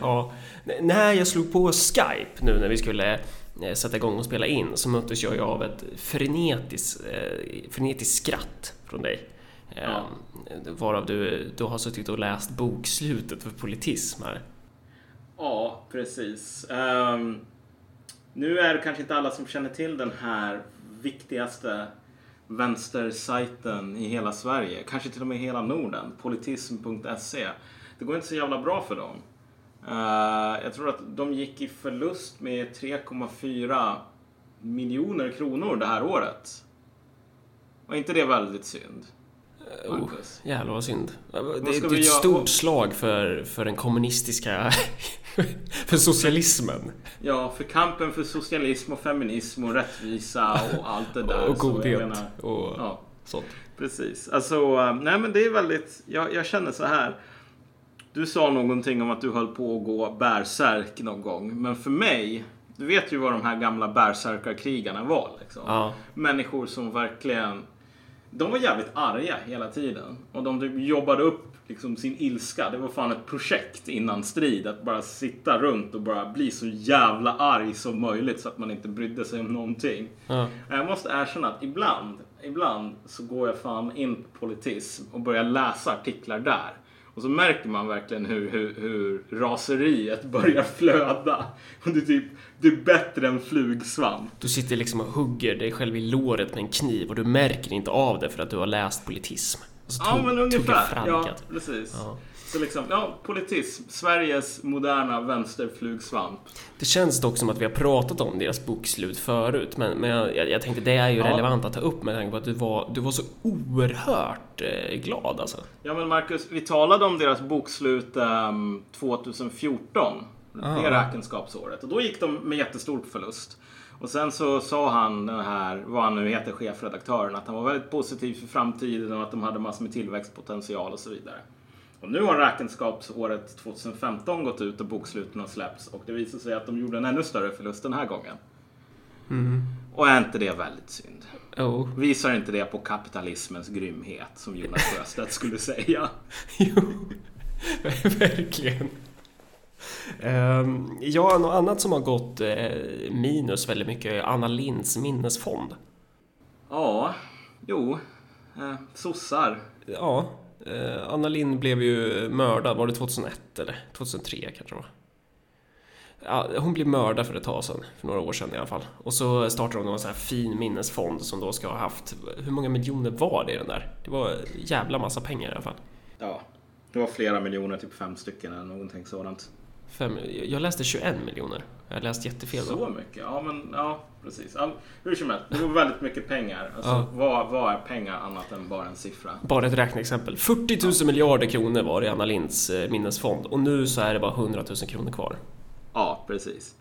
Ja, när jag slog på Skype nu när vi skulle eh, sätta igång och spela in så möttes jag av ett frenetiskt, eh, frenetiskt skratt från dig. Ja. Ehm, varav du, du har suttit och läst bokslutet för politism här. Ja, precis. Um, nu är det kanske inte alla som känner till den här viktigaste vänstersajten i hela Sverige, kanske till och med hela Norden, politism.se. Det går inte så jävla bra för dem. Uh, jag tror att de gick i förlust med 3,4 miljoner kronor det här året. Och inte det väldigt synd? Oh, jävlar vad synd. Det, det är ett stort slag för, för den kommunistiska... för socialismen. Ja, för kampen för socialism och feminism och rättvisa och allt det där. och godhet menar, och ja, sånt. Precis. Alltså, eh, nej men det är väldigt... Jag, jag känner så här. Du sa någonting om att du höll på att gå bärsärk någon gång. Men för mig, du vet ju vad de här gamla bärsärkarkrigarna var. Liksom. Ja. Människor som verkligen de var jävligt arga hela tiden. Och de typ jobbade upp liksom sin ilska. Det var fan ett projekt innan strid. Att bara sitta runt och bara bli så jävla arg som möjligt så att man inte brydde sig om någonting. Ja. Jag måste erkänna att ibland, ibland så går jag fan in på politism och börjar läsa artiklar där. Och så märker man verkligen hur, hur, hur raseriet börjar flöda. Och är typ, det är bättre än flugsvamp. Du sitter liksom och hugger dig själv i låret med en kniv och du märker inte av det för att du har läst politism. ja, men ungefär. Ja, precis. Ja. Så liksom, ja, politism. Sveriges moderna vänsterflugsvamp. Det känns dock som att vi har pratat om deras bokslut förut, men, men jag, jag tänkte det är ju ja. relevant att ta upp med tanke på att du var, du var så oerhört eh, glad alltså. Ja, men Marcus, vi talade om deras bokslut um, 2014. Aha. Det räkenskapsåret. Och då gick de med jättestor förlust. Och sen så sa han den här, vad han nu heter, chefredaktören, att han var väldigt positiv för framtiden och att de hade massor med tillväxtpotential och så vidare. Och nu har räkenskapsåret 2015 gått ut och boksluten har släppts och det visar sig att de gjorde en ännu större förlust den här gången. Mm. Och är inte det väldigt synd? Oh. Visar inte det på kapitalismens grymhet som Jonas Sjöstedt skulle säga? jo, verkligen. Um, ja, något annat som har gått eh, minus väldigt mycket är Anna Linds minnesfond. Ja, jo. Eh, sossar. Ja, Eh, Anna Lind blev ju mördad, var det 2001 eller 2003 kanske det var? Ja, hon blev mördad för ett tag sedan, för några år sedan i alla fall. Och så startade hon en sån här fin minnesfond som då ska ha haft, hur många miljoner var det i den där? Det var jävla massa pengar i alla fall. Ja, det var flera miljoner, typ fem stycken eller någonting sådant. Fem, jag läste 21 miljoner. Jag läste jättefel då. Så mycket? Ja, men ja, precis. All, hur som helst, det var väldigt mycket pengar. Alltså, ja. vad, vad är pengar annat än bara en siffra? Bara ett räkneexempel. 40 000 ja. miljarder kronor var det i Anna Linds eh, minnesfond och nu så är det bara 100 000 kronor kvar. Ja, precis.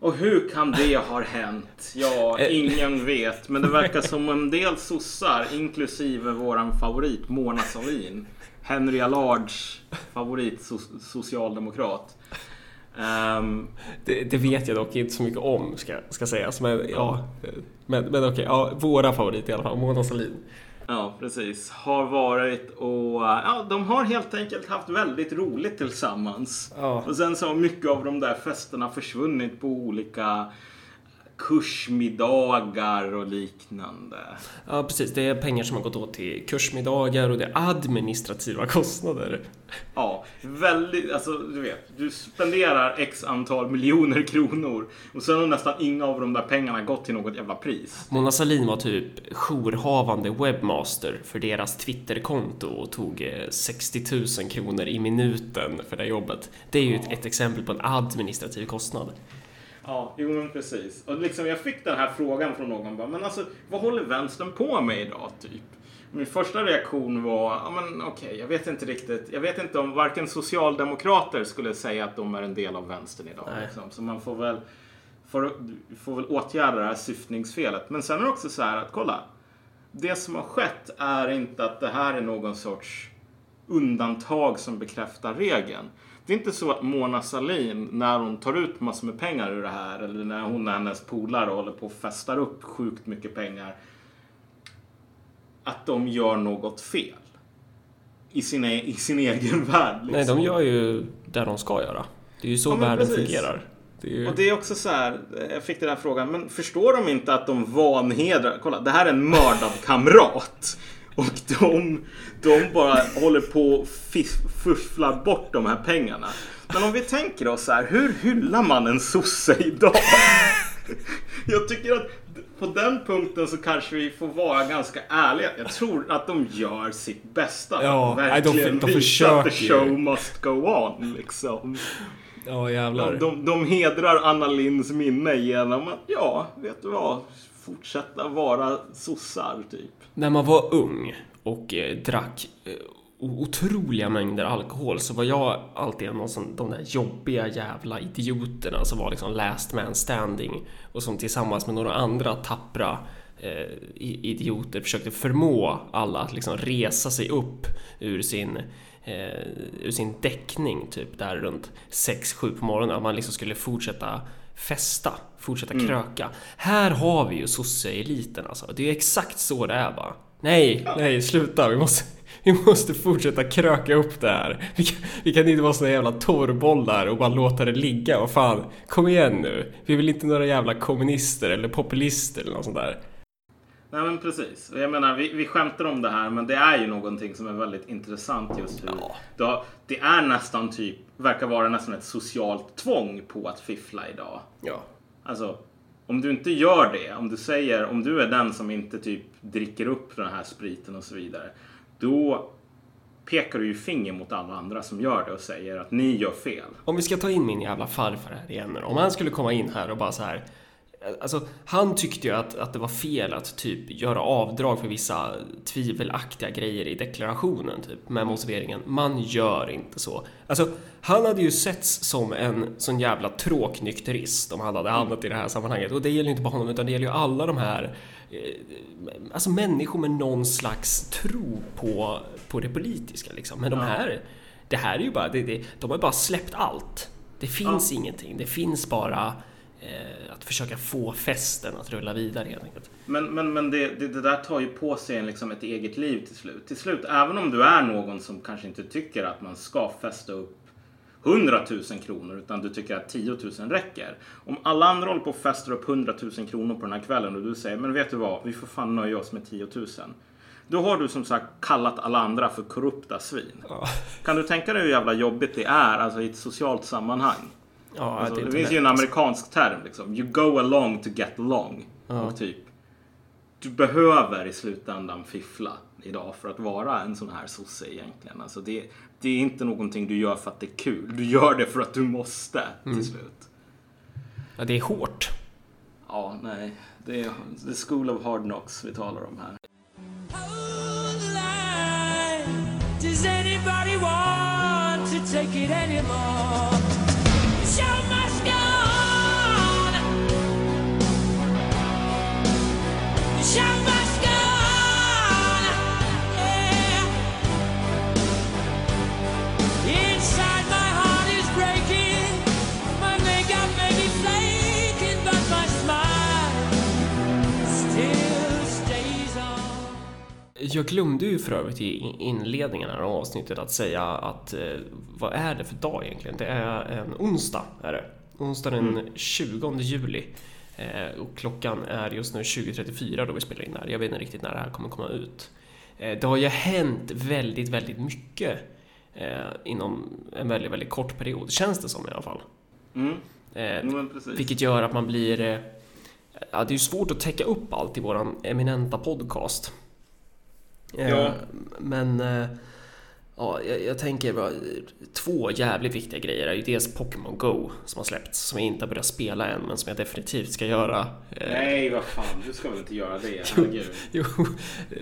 Och hur kan det ha hänt? Ja, eh. ingen vet. Men det verkar som en del sossar, inklusive våran favorit Mona Sahlin, Henry Allards favorit socialdemokrat, Um, det, det, vet jag dock inte så mycket om, ska, ska sägas. Men, ja, men, men okej, ja, våra favoriter i alla fall, Mona Sahlin. Ja, precis. Har varit och ja, de har helt enkelt haft väldigt roligt tillsammans. Ja. Och sen så har mycket av de där festerna försvunnit på olika kursmiddagar och liknande. Ja, precis. Det är pengar som har gått åt till kursmiddagar och det är administrativa kostnader. Ja, väldigt, alltså du vet, du spenderar x antal miljoner kronor och sen har nästan inga av de där pengarna gått till något jävla pris. Mona Sahlin var typ jourhavande webbmaster för deras Twitterkonto och tog 60 eh, 000 kronor i minuten för det jobbet. Det är ju ja. ett, ett exempel på en administrativ kostnad. Ja, jo men precis. Och liksom jag fick den här frågan från någon bara, men alltså vad håller vänstern på med idag typ? Min första reaktion var, ja men okej, okay, jag vet inte riktigt. Jag vet inte om varken socialdemokrater skulle säga att de är en del av vänstern idag. Liksom. Så man får väl, får, får väl åtgärda det här syftningsfelet. Men sen är det också så här att, kolla. Det som har skett är inte att det här är någon sorts undantag som bekräftar regeln. Det är inte så att Mona Sahlin, när hon tar ut massor med pengar ur det här, eller när hon och hennes polare håller på och festar upp sjukt mycket pengar, att de gör något fel. i sin, e- i sin egen värld. Liksom. Nej, de gör ju det de ska göra. Det är ju så Ja, världen precis. fungerar. Det ju... Och det är också så här, jag fick den här frågan, men förstår de inte att de vanhedrar, kolla det här är en mördad kamrat. Och de, de bara håller på och fufflar bort de här pengarna. Men om vi tänker oss så här, hur hyllar man en sosse idag? Jag tycker att på den punkten så kanske vi får vara ganska ärliga. Jag tror att de gör sitt bästa. Ja, nej, de- verkligen de visa att the show must go on. Liksom. Ja, jävlar. De, de, de hedrar Anna Linds minne genom att, ja, vet du vad? Fortsätta vara sossar, typ. När man var ung och eh, drack eh, otroliga mängder alkohol så var jag alltid en av de där jobbiga jävla idioterna som var liksom last man standing och som tillsammans med några andra tappra eh, idioter försökte förmå alla att liksom resa sig upp ur sin eh, ur sin däckning typ där runt 6-7 på morgonen att man liksom skulle fortsätta festa, fortsätta kröka. Här har vi ju sosse-eliten alltså. Det är exakt så det är va? Nej, nej, sluta. Vi måste, vi måste fortsätta kröka upp det här. Vi kan, vi kan inte vara såna jävla torrbollar och bara låta det ligga. Vad fan, kom igen nu. Vi väl inte några jävla kommunister eller populister eller något sånt där. Nej men precis. Jag menar, vi, vi skämtar om det här men det är ju någonting som är väldigt intressant just hur Ja. det är nästan typ, verkar vara nästan ett socialt tvång på att fiffla idag. Ja. Alltså, om du inte gör det, om du säger, om du är den som inte typ dricker upp den här spriten och så vidare. Då pekar du ju finger mot alla andra som gör det och säger att ni gör fel. Om vi ska ta in min jävla farfar här igen. Om han skulle komma in här och bara så här. Alltså, han tyckte ju att, att det var fel att typ göra avdrag för vissa tvivelaktiga grejer i deklarationen typ med motiveringen man gör inte så. Alltså, han hade ju setts som en sån jävla tråknykterist om han hade hamnat i det här sammanhanget. Och det gäller inte bara honom utan det gäller ju alla de här eh, Alltså människor med någon slags tro på, på det politiska liksom. Men de här Det här är ju bara, det, det, de har bara släppt allt. Det finns ingenting. Det finns bara att försöka få festen att rulla vidare helt enkelt. Men, men, men det, det, det där tar ju på sig en, liksom ett eget liv till slut. Till slut, även om du är någon som kanske inte tycker att man ska fästa upp 100 000 kronor utan du tycker att 10 000 räcker. Om alla andra håller på och fäster upp 100 000 kronor på den här kvällen och du säger men vet du vad, vi får fan nöja oss med 10 000. Då har du som sagt kallat alla andra för korrupta svin. Ja, Kan du tänka dig hur jävla jobbigt det är alltså i ett socialt sammanhang? Ja Alltså, det, finns ju en amerikansk term liksom. You go along to get along. Och typ. Du behöver i slutändan fiffla idag för att vara en sån här sosse egentligen. Alltså det, det är inte någonting du gör för att det är kul. Du gör det för att du måste Mm. till slut. Ja, det är hårt. Ja, nej. Det är the school of hard knocks vi talar om här. Does anybody want to take it anymore? Jag glömde ju för övrigt i inledningen av avsnittet att säga att eh, vad är det för dag egentligen? Det är en onsdag är det. Onsdag den 20 juli. Eh, och klockan är just nu 20.34 då vi spelar in det här. Jag vet inte riktigt när det här kommer komma ut. Eh, det har ju hänt väldigt, väldigt mycket inom en väldigt, väldigt kort period. Känns det som i alla fall. Mm. Precis. vilket gör att man blir... Ja, det är ju svårt att täcka upp allt i våran eminenta podcast. Eh, Ja. Men... eh, Ja, jag, jag tänker bara, två jävligt viktiga grejer är ju dels Pokémon Go som har släppts, som jag inte har börjat spela än, men som jag definitivt ska göra. Eh, Nej, vad fan. Du ska väl inte göra det? Jo,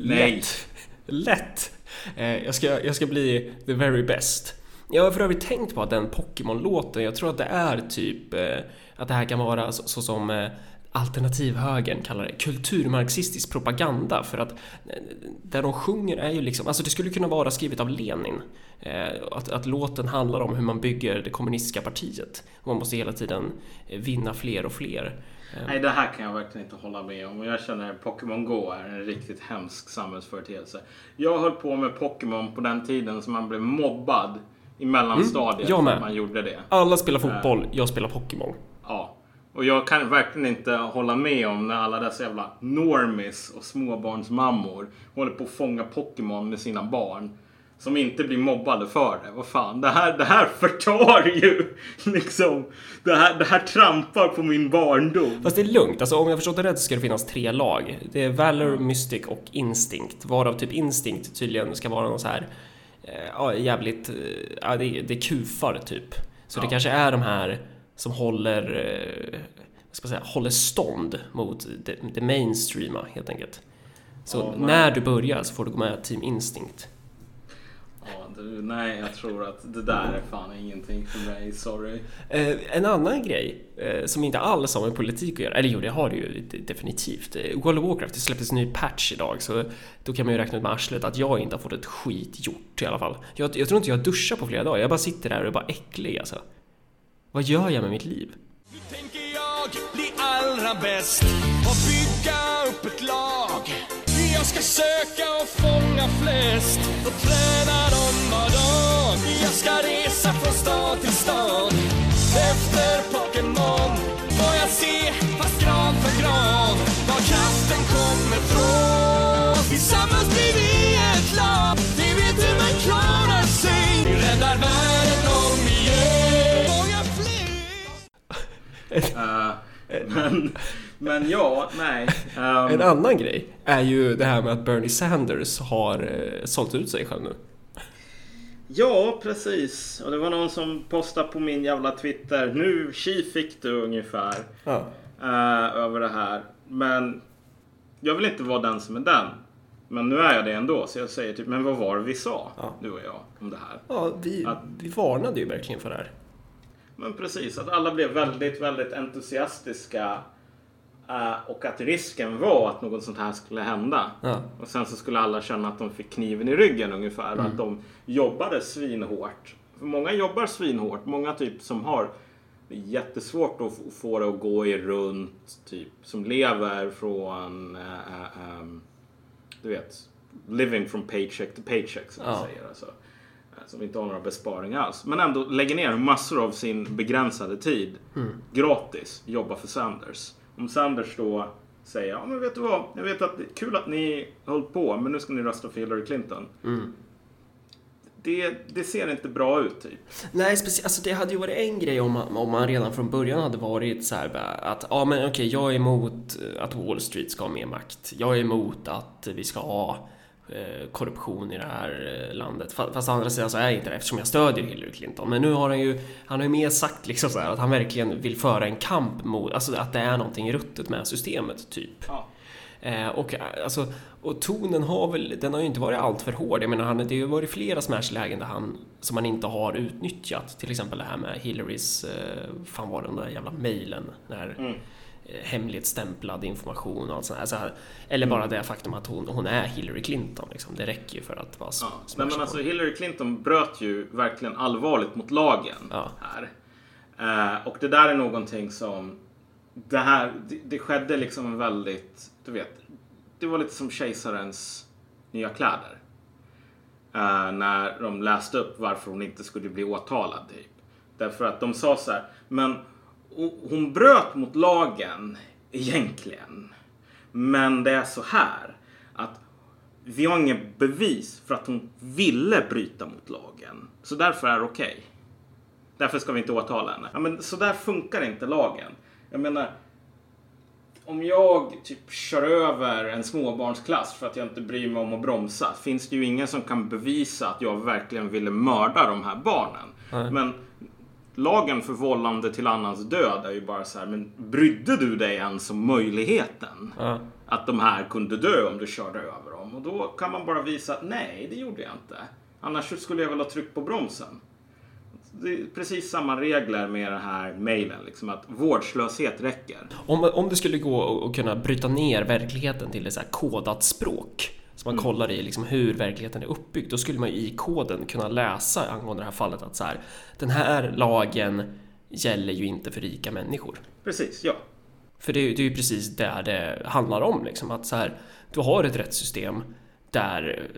Nej. lätt. Lätt! Eh, jag, ska, jag ska bli the very best. Jag har för övrigt tänkt på att den Pokémon-låten, jag tror att det är typ eh, att det här kan vara så, så som eh, alternativhögern kallar det kulturmarxistisk propaganda för att eh, där de sjunger är ju liksom, alltså det skulle kunna vara skrivet av Lenin. Eh, att, att låten handlar om hur man bygger det kommunistiska partiet. Och man måste hela tiden eh, vinna fler och fler. Nej, det här kan jag verkligen inte hålla med om. Jag känner att Pokémon Go är en riktigt hemsk samhällsföreteelse. Jag höll på med Pokémon på den tiden som man blev mobbad i mellanstadiet. jag för med. Man gjorde det. Alla spelar fotboll, jag spelar Pokémon. Ja. Och jag kan verkligen inte hålla med om när alla dessa jävla normis och småbarnsmammor håller på att fånga Pokémon med sina barn. Som inte blir mobbade för det. Vad fan, det här, det här förtar ju liksom. Det här, det här trampar på min barndom. Fast det är lugnt, alltså om jag förstått det rätt så ska det finnas tre lag. Det är Valor, Mystic och Instinct. Varav typ Instinct tydligen ska vara någon så här eh, ja, jävligt, eh, ja det, är- det kufar typ. Så det Ja. kanske är de här som håller, eh, vad ska jag säga, håller stånd mot det, det mainstreama helt enkelt. Så Ja, men- när du börjar så får du gå med Team Instinct. Ja, du, nej, jag tror att det där är fan ingenting för mig. Sorry. Eh, en annan grej eh, som inte alls har med politik att göra, eller jo det har det ju definitivt. Eh, World of Warcraft, det släpptes en ny patch idag så då kan man ju räkna ut med arslet att jag inte har fått ett skit gjort i alla fall. Jag, jag tror inte jag duschar på flera dagar, jag bara sitter där och är bara äcklig alltså. Vad gör jag med mitt liv? Nu tänker jag bli allra bäst och bygga upp ett lag. Jag ska söka och fånga flest och träna dem var dag. Jag ska resa från stad till stad efter Pokémon. Får jag se, fast gran för gran, var kraften kommer från. Tillsammans blir vi Eh, men, men ja, nej. Ehm, En annan grej är ju det här med att Bernie Sanders har eh, sålt ut sig själv nu. Ja, precis. Och det var någon som postade på min jävla Twitter. Nu, tji fick du ungefär. Ja. eh, över det här. Men jag vill inte vara den som är den. Men nu är jag det ändå. Så jag säger typ, men vad var det vi sa? Ja. Du och jag om det här. Ja, vi, Att- vi varnade ju verkligen för det här. Men precis, att alla blev väldigt, väldigt entusiastiska. eh, och att risken var att något sånt här skulle hända. Ja. Och sen så skulle alla känna att de fick kniven i ryggen ungefär. Mm. Att de jobbade svinhårt. För många jobbar svinhårt. Många typ som har jättesvårt att få det att gå i runt. Typ som lever från, eh, ehm, du vet, living from paycheck to paycheck som man Ja. säger. Alltså. Eh, Som inte har några besparingar alls. Men ändå lägger ner massor av sin begränsade tid gratis. Jobba för Sanders. Om Sanders då säger ja men vet du vad, jag vet att det är kul att ni höll på men nu ska ni rösta för Hillary Clinton. Det, det ser inte bra ut typ. Nej, alltså det hade ju varit en grej om man, om man redan från början hade varit så här att ja men okej, jag är emot att Wall Street ska ha mer makt. Jag är emot att vi ska ha eh, korruption i det här eh, landet. Fa- Fast å andra sidan så är jag inte det eftersom jag stödjer Hillary Clinton. Men nu har han ju, han har ju mer sagt liksom så här att han verkligen vill föra en kamp mot, alltså att det är någonting ruttet med systemet typ. Ja. Eh, och, eh, alltså, och tonen har väl, den har ju inte varit alltför hård. Jag menar, han, det har ju varit flera smashlägen där han, som han inte har utnyttjat. Till exempel det här med Hillarys, eh, fan var den där jävla mailen? Där, Mm. Eh, hemligstämplad information och allt sånt där. alltså, Eller bara det faktum att hon, hon är Hillary Clinton. Liksom. Det räcker ju för att vara Ja. Nej, men alltså Hillary Clinton bröt ju verkligen allvarligt mot lagen Ja. här. Eh, och det där är någonting som det här, det, det skedde liksom en väldigt, du vet, det var lite som kejsarens nya kläder. Eh, när de läste upp varför hon inte skulle bli åtalad typ. Därför att de sa så här, men hon- bröt mot lagen egentligen. Men det är så här att vi har inget bevis för att hon ville bryta mot lagen. Så därför är det okej. Därför ska vi inte åtala henne. Ja, men så där funkar inte lagen. Jag menar, om jag typ kör över en småbarnsklass för att jag inte bryr mig om att bromsa finns det ju ingen som kan bevisa att jag verkligen ville mörda de här barnen. Men lagen för vållande till annans död är ju bara så här, men brydde du dig ens om möjligheten? Ja. Att de här kunde dö om du körde över dem. Och då kan man bara visa att nej, det gjorde jag inte. Annars skulle jag väl ha tryckt på bromsen. det är precis samma regler med den här mejlen. Liksom att vårdslöshet räcker. Om, om det skulle gå att- kunna bryta ner verkligheten till ett så kodat språk så man kollar i liksom hur verkligheten är uppbyggd då skulle man ju i koden kunna läsa angående det här fallet att så här, den här lagen gäller ju inte för rika människor. Precis, ja. För det, är ju- det är ju precis där det handlar om liksom att så här, du har ett rättssystem där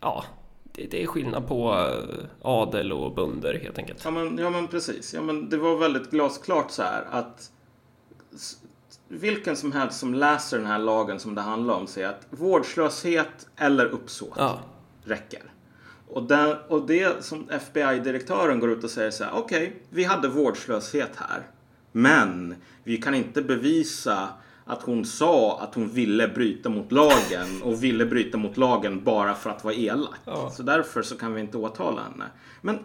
ja, det, det är skillnad på eh, adel och bönder helt enkelt. Ja men, ja men precis. Ja, men det var väldigt glasklart så här att vilken som helst som läser den här lagen som det handlar om säger att vårdslöshet eller uppsåt Ja, räcker. Och, där, och det som FBI-direktören går ut och säger så här, okej, vi hade vårdslöshet här. Men vi kan inte bevisa att hon sa att hon ville bryta mot lagen och ville bryta mot lagen bara för att vara elak. Ja. Så därför så kan vi inte åtala henne. Men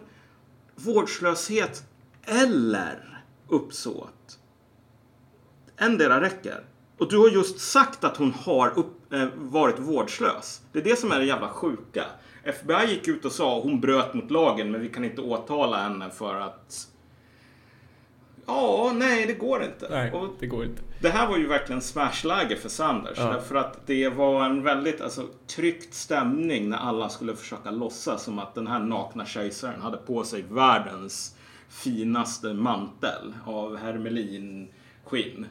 vårdslöshet eller uppsåt. Endera räcker. Och du har just sagt att hon har upp, eh, varit vårdslös. Det är det som är det jävla sjuka. FBI gick ut och sa att hon bröt mot lagen men vi kan inte åtala henne för att... Ja, nej det går inte. nej, Och det går inte. det här var ju verkligen smashläge för Sanders. Ja. Därför att det var en väldigt alltså, tryckt stämning när alla skulle försöka låtsas som att den här nakna kejsaren hade på sig världens finaste mantel av hermelinskinn.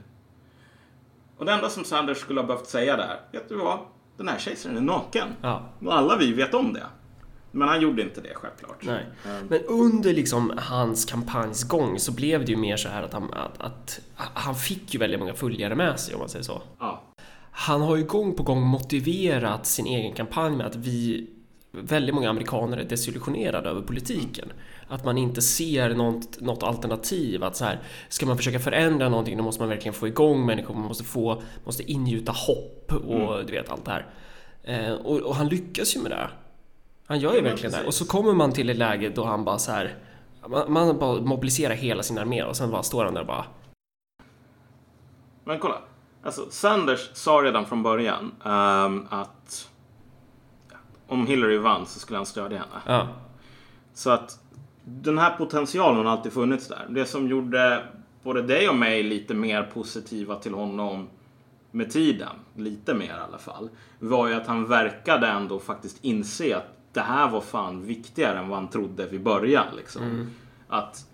Och det enda som Sanders skulle ha behövt säga där, vet du vad? Den här kejsaren är naken. Ja. Och alla vi vet om det. Men han gjorde inte det självklart. Nej. Mm. Men under liksom hans kampanjs gång så blev det ju mer så här att han, att, att han fick ju väldigt många följare med sig om man säger så. Ja. Han har ju gång på gång motiverat sin egen kampanj med att vi väldigt många amerikaner är desillusionerade över politiken. Att man inte ser något, något alternativ. Att så här, ska man försöka förändra någonting då måste man verkligen få igång människor. Man måste, få, måste ingjuta hopp och du vet allt det här. Eh, och, och han lyckas ju med det. Han gör ju Ja, verkligen det. precis. Och så kommer man till ett läge då han bara så här man, man bara mobiliserar hela sin armé och sen bara står han där och bara Men kolla. Alltså, Sanders sa redan från början ehm, att om Hillary vann så skulle han stödja henne. ja, Så att den här potentialen har alltid funnits där. Det som gjorde både dig och mig lite mer positiva till honom med tiden, lite mer i alla fall, var ju att han verkade ändå faktiskt inse att det här var fan viktigare än vad han trodde vid början. Liksom. Att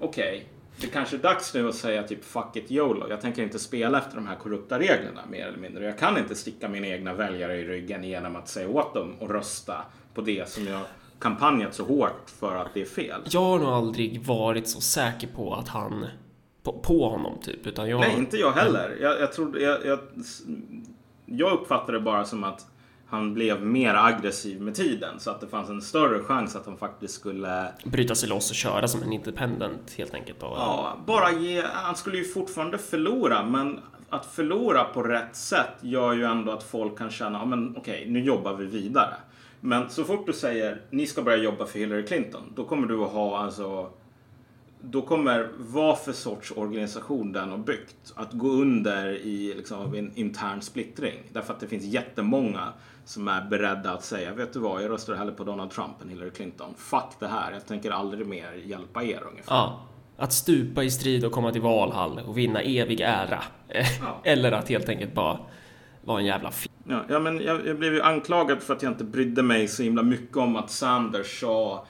okej, det kanske är dags nu att säga typ fuck it YOLO. Jag tänker inte spela efter de här korrupta reglerna mer eller mindre. Jag kan inte sticka mina egna väljare i ryggen genom att säga åt dem att rösta på det som jag kampanjat så hårt för att det är fel. Jag har nog aldrig varit så säker på att han på, på honom typ utan jag Nej, inte jag heller. Jag, jag, trodde, jag, jag, jag uppfattade det bara som att han blev mer aggressiv med tiden. Så att det fanns en större chans att han faktiskt skulle bryta sig loss och köra som en independent helt enkelt. Och, Ja, bara ge... Han skulle ju fortfarande förlora, men att förlora på rätt sätt gör ju ändå att folk kan känna, ja men okej, nu jobbar vi vidare. Men så fort du säger, ni ska börja jobba för Hillary Clinton, då kommer du att ha alltså... Då kommer vad för sorts organisation den har byggt att gå under i liksom, en intern splittring. Därför att det finns jättemånga som är beredda att säga, vet du vad, jag röstar hellre på Donald Trump än Hillary Clinton. Fuck det här, jag tänker aldrig mer hjälpa er ungefär. Ja, att stupa i strid och komma till Valhall och vinna evig ära. Ja. Eller att helt enkelt bara vara en jävla f- Ja, ja men jag, jag blev ju anklagad för att jag inte brydde mig så himla mycket om att Sanders sa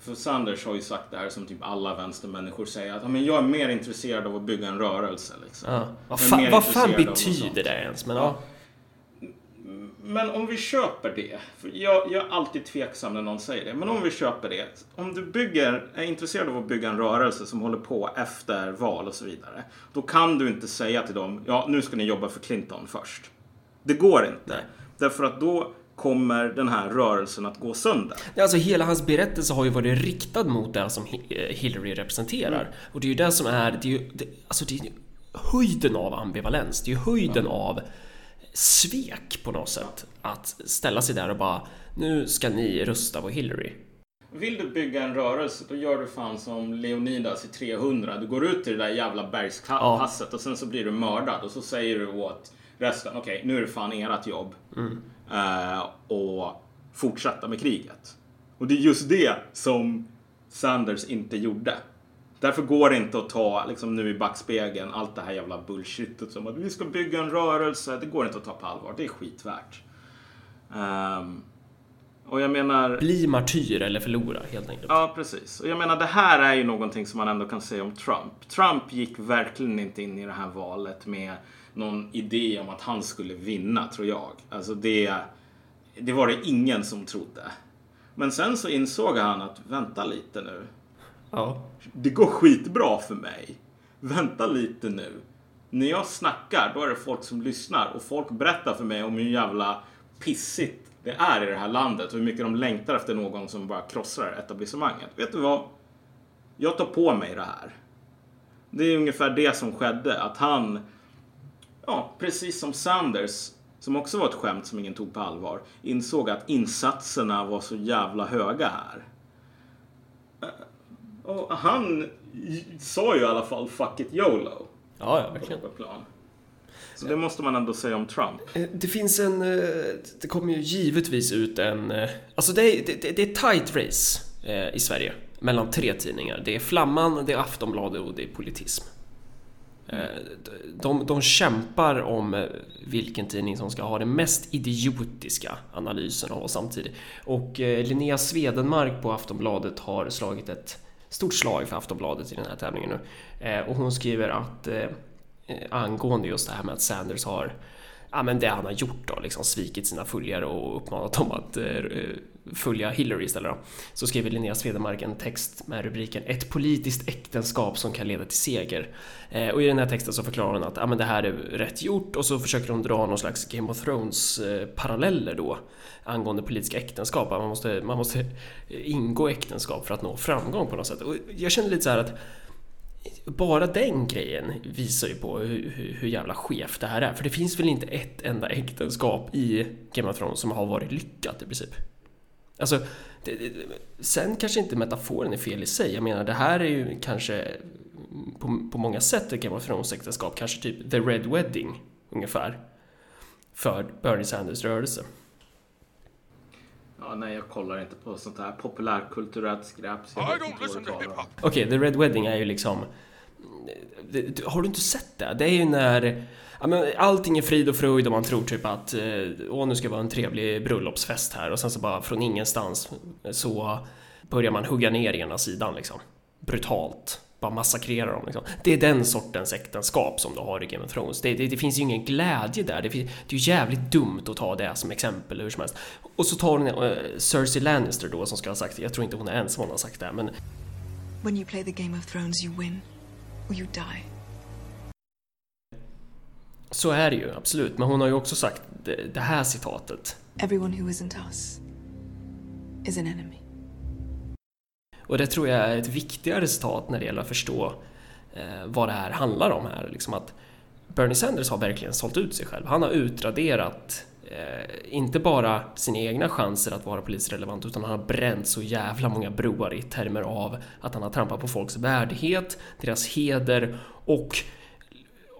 för Sanders har ju sagt det här som typ alla vänstermänniskor säger att men jag är mer intresserad av att bygga en rörelse. Liksom. Ja. Vad, mer vad fan betyder det ens? Men ja. Men om vi köper det, för jag, jag är alltid tveksam när någon säger det, men om vi köper det. Om du bygger, är intresserad av att bygga en rörelse som håller på efter val och så vidare. Då kan du inte säga till dem, ja nu ska ni jobba för Clinton först. Det går inte. Nej. Därför att då kommer den här rörelsen att gå sönder. Alltså hela hans berättelse har ju varit riktad mot det som eh, Hillary representerar. Mm. Och det är ju det som är, det är ju, det, alltså det är höjden av ambivalens. Det är ju höjden av svek på något sätt. Att ställa sig där och bara, nu ska ni rösta på Hillary. Vill du bygga en rörelse, då gör du fan som Leonidas i 300. Du går ut till det där jävla bergspasset och sen så blir du mördad och så säger du åt resten, okej, nu är det fan ert jobb. Eh, och fortsätta med kriget. Och det är just det som Sanders inte gjorde. Därför går det inte att ta, liksom nu i backspegeln, allt det här jävla bullshitet som att vi ska bygga en rörelse. Det går inte att ta på allvar. Det är skitvärt. Ehm, och jag menar... Bli martyr eller förlora helt enkelt. Ja, precis. Och jag menar, det här är ju någonting som man ändå kan säga om Trump. Trump gick verkligen inte in i det här valet med någon idé om att han skulle vinna, tror jag. Alltså det, det var det ingen som trodde. Men sen så insåg han att, vänta lite nu. Ja. Det går skitbra för mig. Vänta lite nu. När jag snackar, då är det folk som lyssnar och folk berättar för mig om hur jävla pissigt det är i det här landet och hur mycket de längtar efter någon som bara krossar etablissemanget. Vet du vad? Jag tar på mig det här. Det är ungefär det som skedde. Att han, ja, precis som Sanders, som också var ett skämt som ingen tog på allvar, insåg att insatserna var så jävla höga här. Och han sa ju i alla fall fuck it YOLO Ja, ja, på verkligen. plan. Så det måste man ändå säga om Trump. Eh, Det finns en... eh, Det kommer ju givetvis ut en... eh, Alltså det är, det, det är tight race eh, i Sverige mellan tre tidningar. Det är Flamman, det är Aftonbladet och det är Politism. Eh, de, de kämpar om eh, vilken tidning som ska ha den mest idiotiska analysen av oss samtidigt. Och eh, Linnea Svedenmark på Aftonbladet har slagit ett stort slag för Aftonbladet i den här tävlingen nu. Och hon skriver att angående just det här med att Sanders har ja, men det han har gjort då, liksom svikit sina följare och uppmanat dem att eh, eh följa Hillary istället då. Så skriver Linnea Svedemark en text med rubriken Ett politiskt äktenskap som kan leda till seger. Eh, och i den här texten så förklarar hon att ja, men det här är rätt gjort och så försöker hon dra någon slags Game of Thrones eh, paralleller då angående politiska äktenskap. Man måste, man måste ingå äktenskap för att nå framgång på något sätt. Och jag känner lite så här att bara den grejen visar ju på hur, hur, hur jävla skevt det här är. För det finns väl inte ett enda äktenskap i Game of Thrones som har varit lyckat i princip. Alltså, det, det, sen kanske inte metaforen är fel i sig. Jag menar, det här är ju kanske på, på många sätt ett Game of Thrones äktenskap. Kanske typ The Red Wedding, ungefär. För Bernie Sanders rörelse. Ja, nej, jag kollar inte på sånt här populärkulturellt skräp. så jag I vet don't inte vad listen du to talar om. hip-hop. Okej, The Red Wedding är ju liksom... det- Har du inte sett det? Det är ju när... Ja, men allting är frid och fröjd och man tror typ att eh, åh, nu ska det vara en trevlig bröllopsfest här och sen så bara från ingenstans så börjar man hugga ner ena sidan liksom. Brutalt. Bara massakrera dem liksom. Det är den sortens äktenskap som du har i Game of Thrones. Det, det, det finns ju ingen glädje där. Det, fin- det är ju jävligt dumt att ta det som exempel hur som helst. Och så tar hon eh, Cersei Lannister då som ska ha sagt det. Jag tror inte hon är ensam om att ha sagt det, men When you play the Game of Thrones, you win or you die. Så är det ju, absolut. Men hon har ju också sagt det, det här citatet. Everyone who isn't us is an enemy. Och det tror jag är ett viktigare resultat när det gäller att förstå eh, vad det här handlar om här. Liksom att Bernie Sanders har verkligen sålt ut sig själv. Han har utraderat eh, inte bara sina egna chanser att vara politiskt relevant utan han har bränt så jävla många broar i termer av att han har trampat på folks värdighet, deras heder och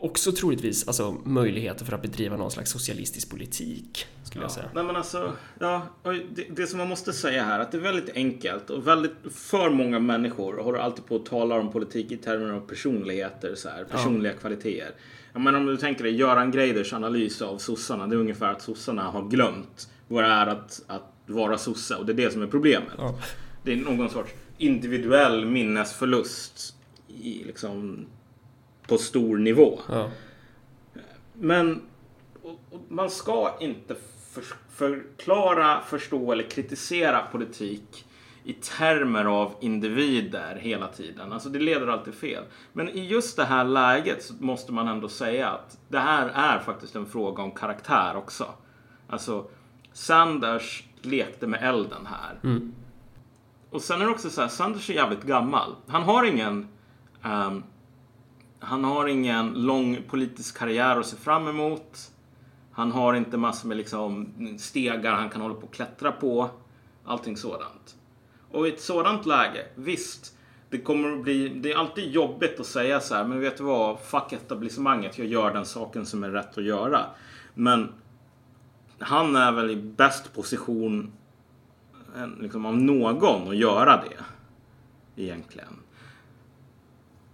också troligtvis alltså, möjligheter för att bedriva någon slags socialistisk politik, skulle jag säga. Nej men alltså, ja, det, det som man måste säga här att det är väldigt enkelt och väldigt för många människor håller alltid på att tala om politik i termer av personligheter, så här, personliga kvaliteter. Jag menar om du tänker dig Göran Greiders analys av sossarna, det är ungefär att sossarna har glömt vad det är att, att vara sosse och det är det som är problemet. Ja. Det är någon sorts individuell minnesförlust i, liksom, på stor nivå. Ja. Men man ska inte för, förklara, förstå eller kritisera politik i termer av individer hela tiden. Alltså det leder alltid fel. Men i just det här läget så måste man ändå säga att det här är faktiskt en fråga om karaktär också. Alltså Sanders lekte med elden här. Och sen är det också så här, Sanders är jävligt gammal. Han har ingen ehm, han har ingen lång politisk karriär att se fram emot. Han har inte massor med liksom stegar han kan hålla på och klättra på. Allting sådant. Och i ett sådant läge, visst. Det kommer att bli, det är alltid jobbigt att säga så här, men vet du vad? Fuck etablissemanget, jag gör den saken som är rätt att göra. Men han är väl i bäst position liksom, av någon att göra det. egentligen.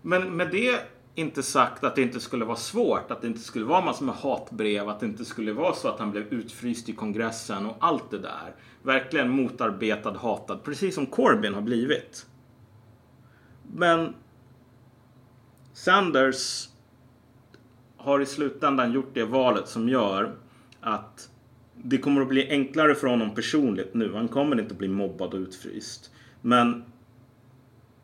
Men med det inte sagt att det inte skulle vara svårt, att det inte skulle vara massor med hatbrev, att det inte skulle vara så att han blev utfryst i kongressen och allt det där. Verkligen motarbetad, hatad, precis som Corbyn har blivit. Men Sanders har i slutändan gjort det valet som gör att det kommer att bli enklare för honom personligt nu. Han kommer inte att bli mobbad och utfryst. Men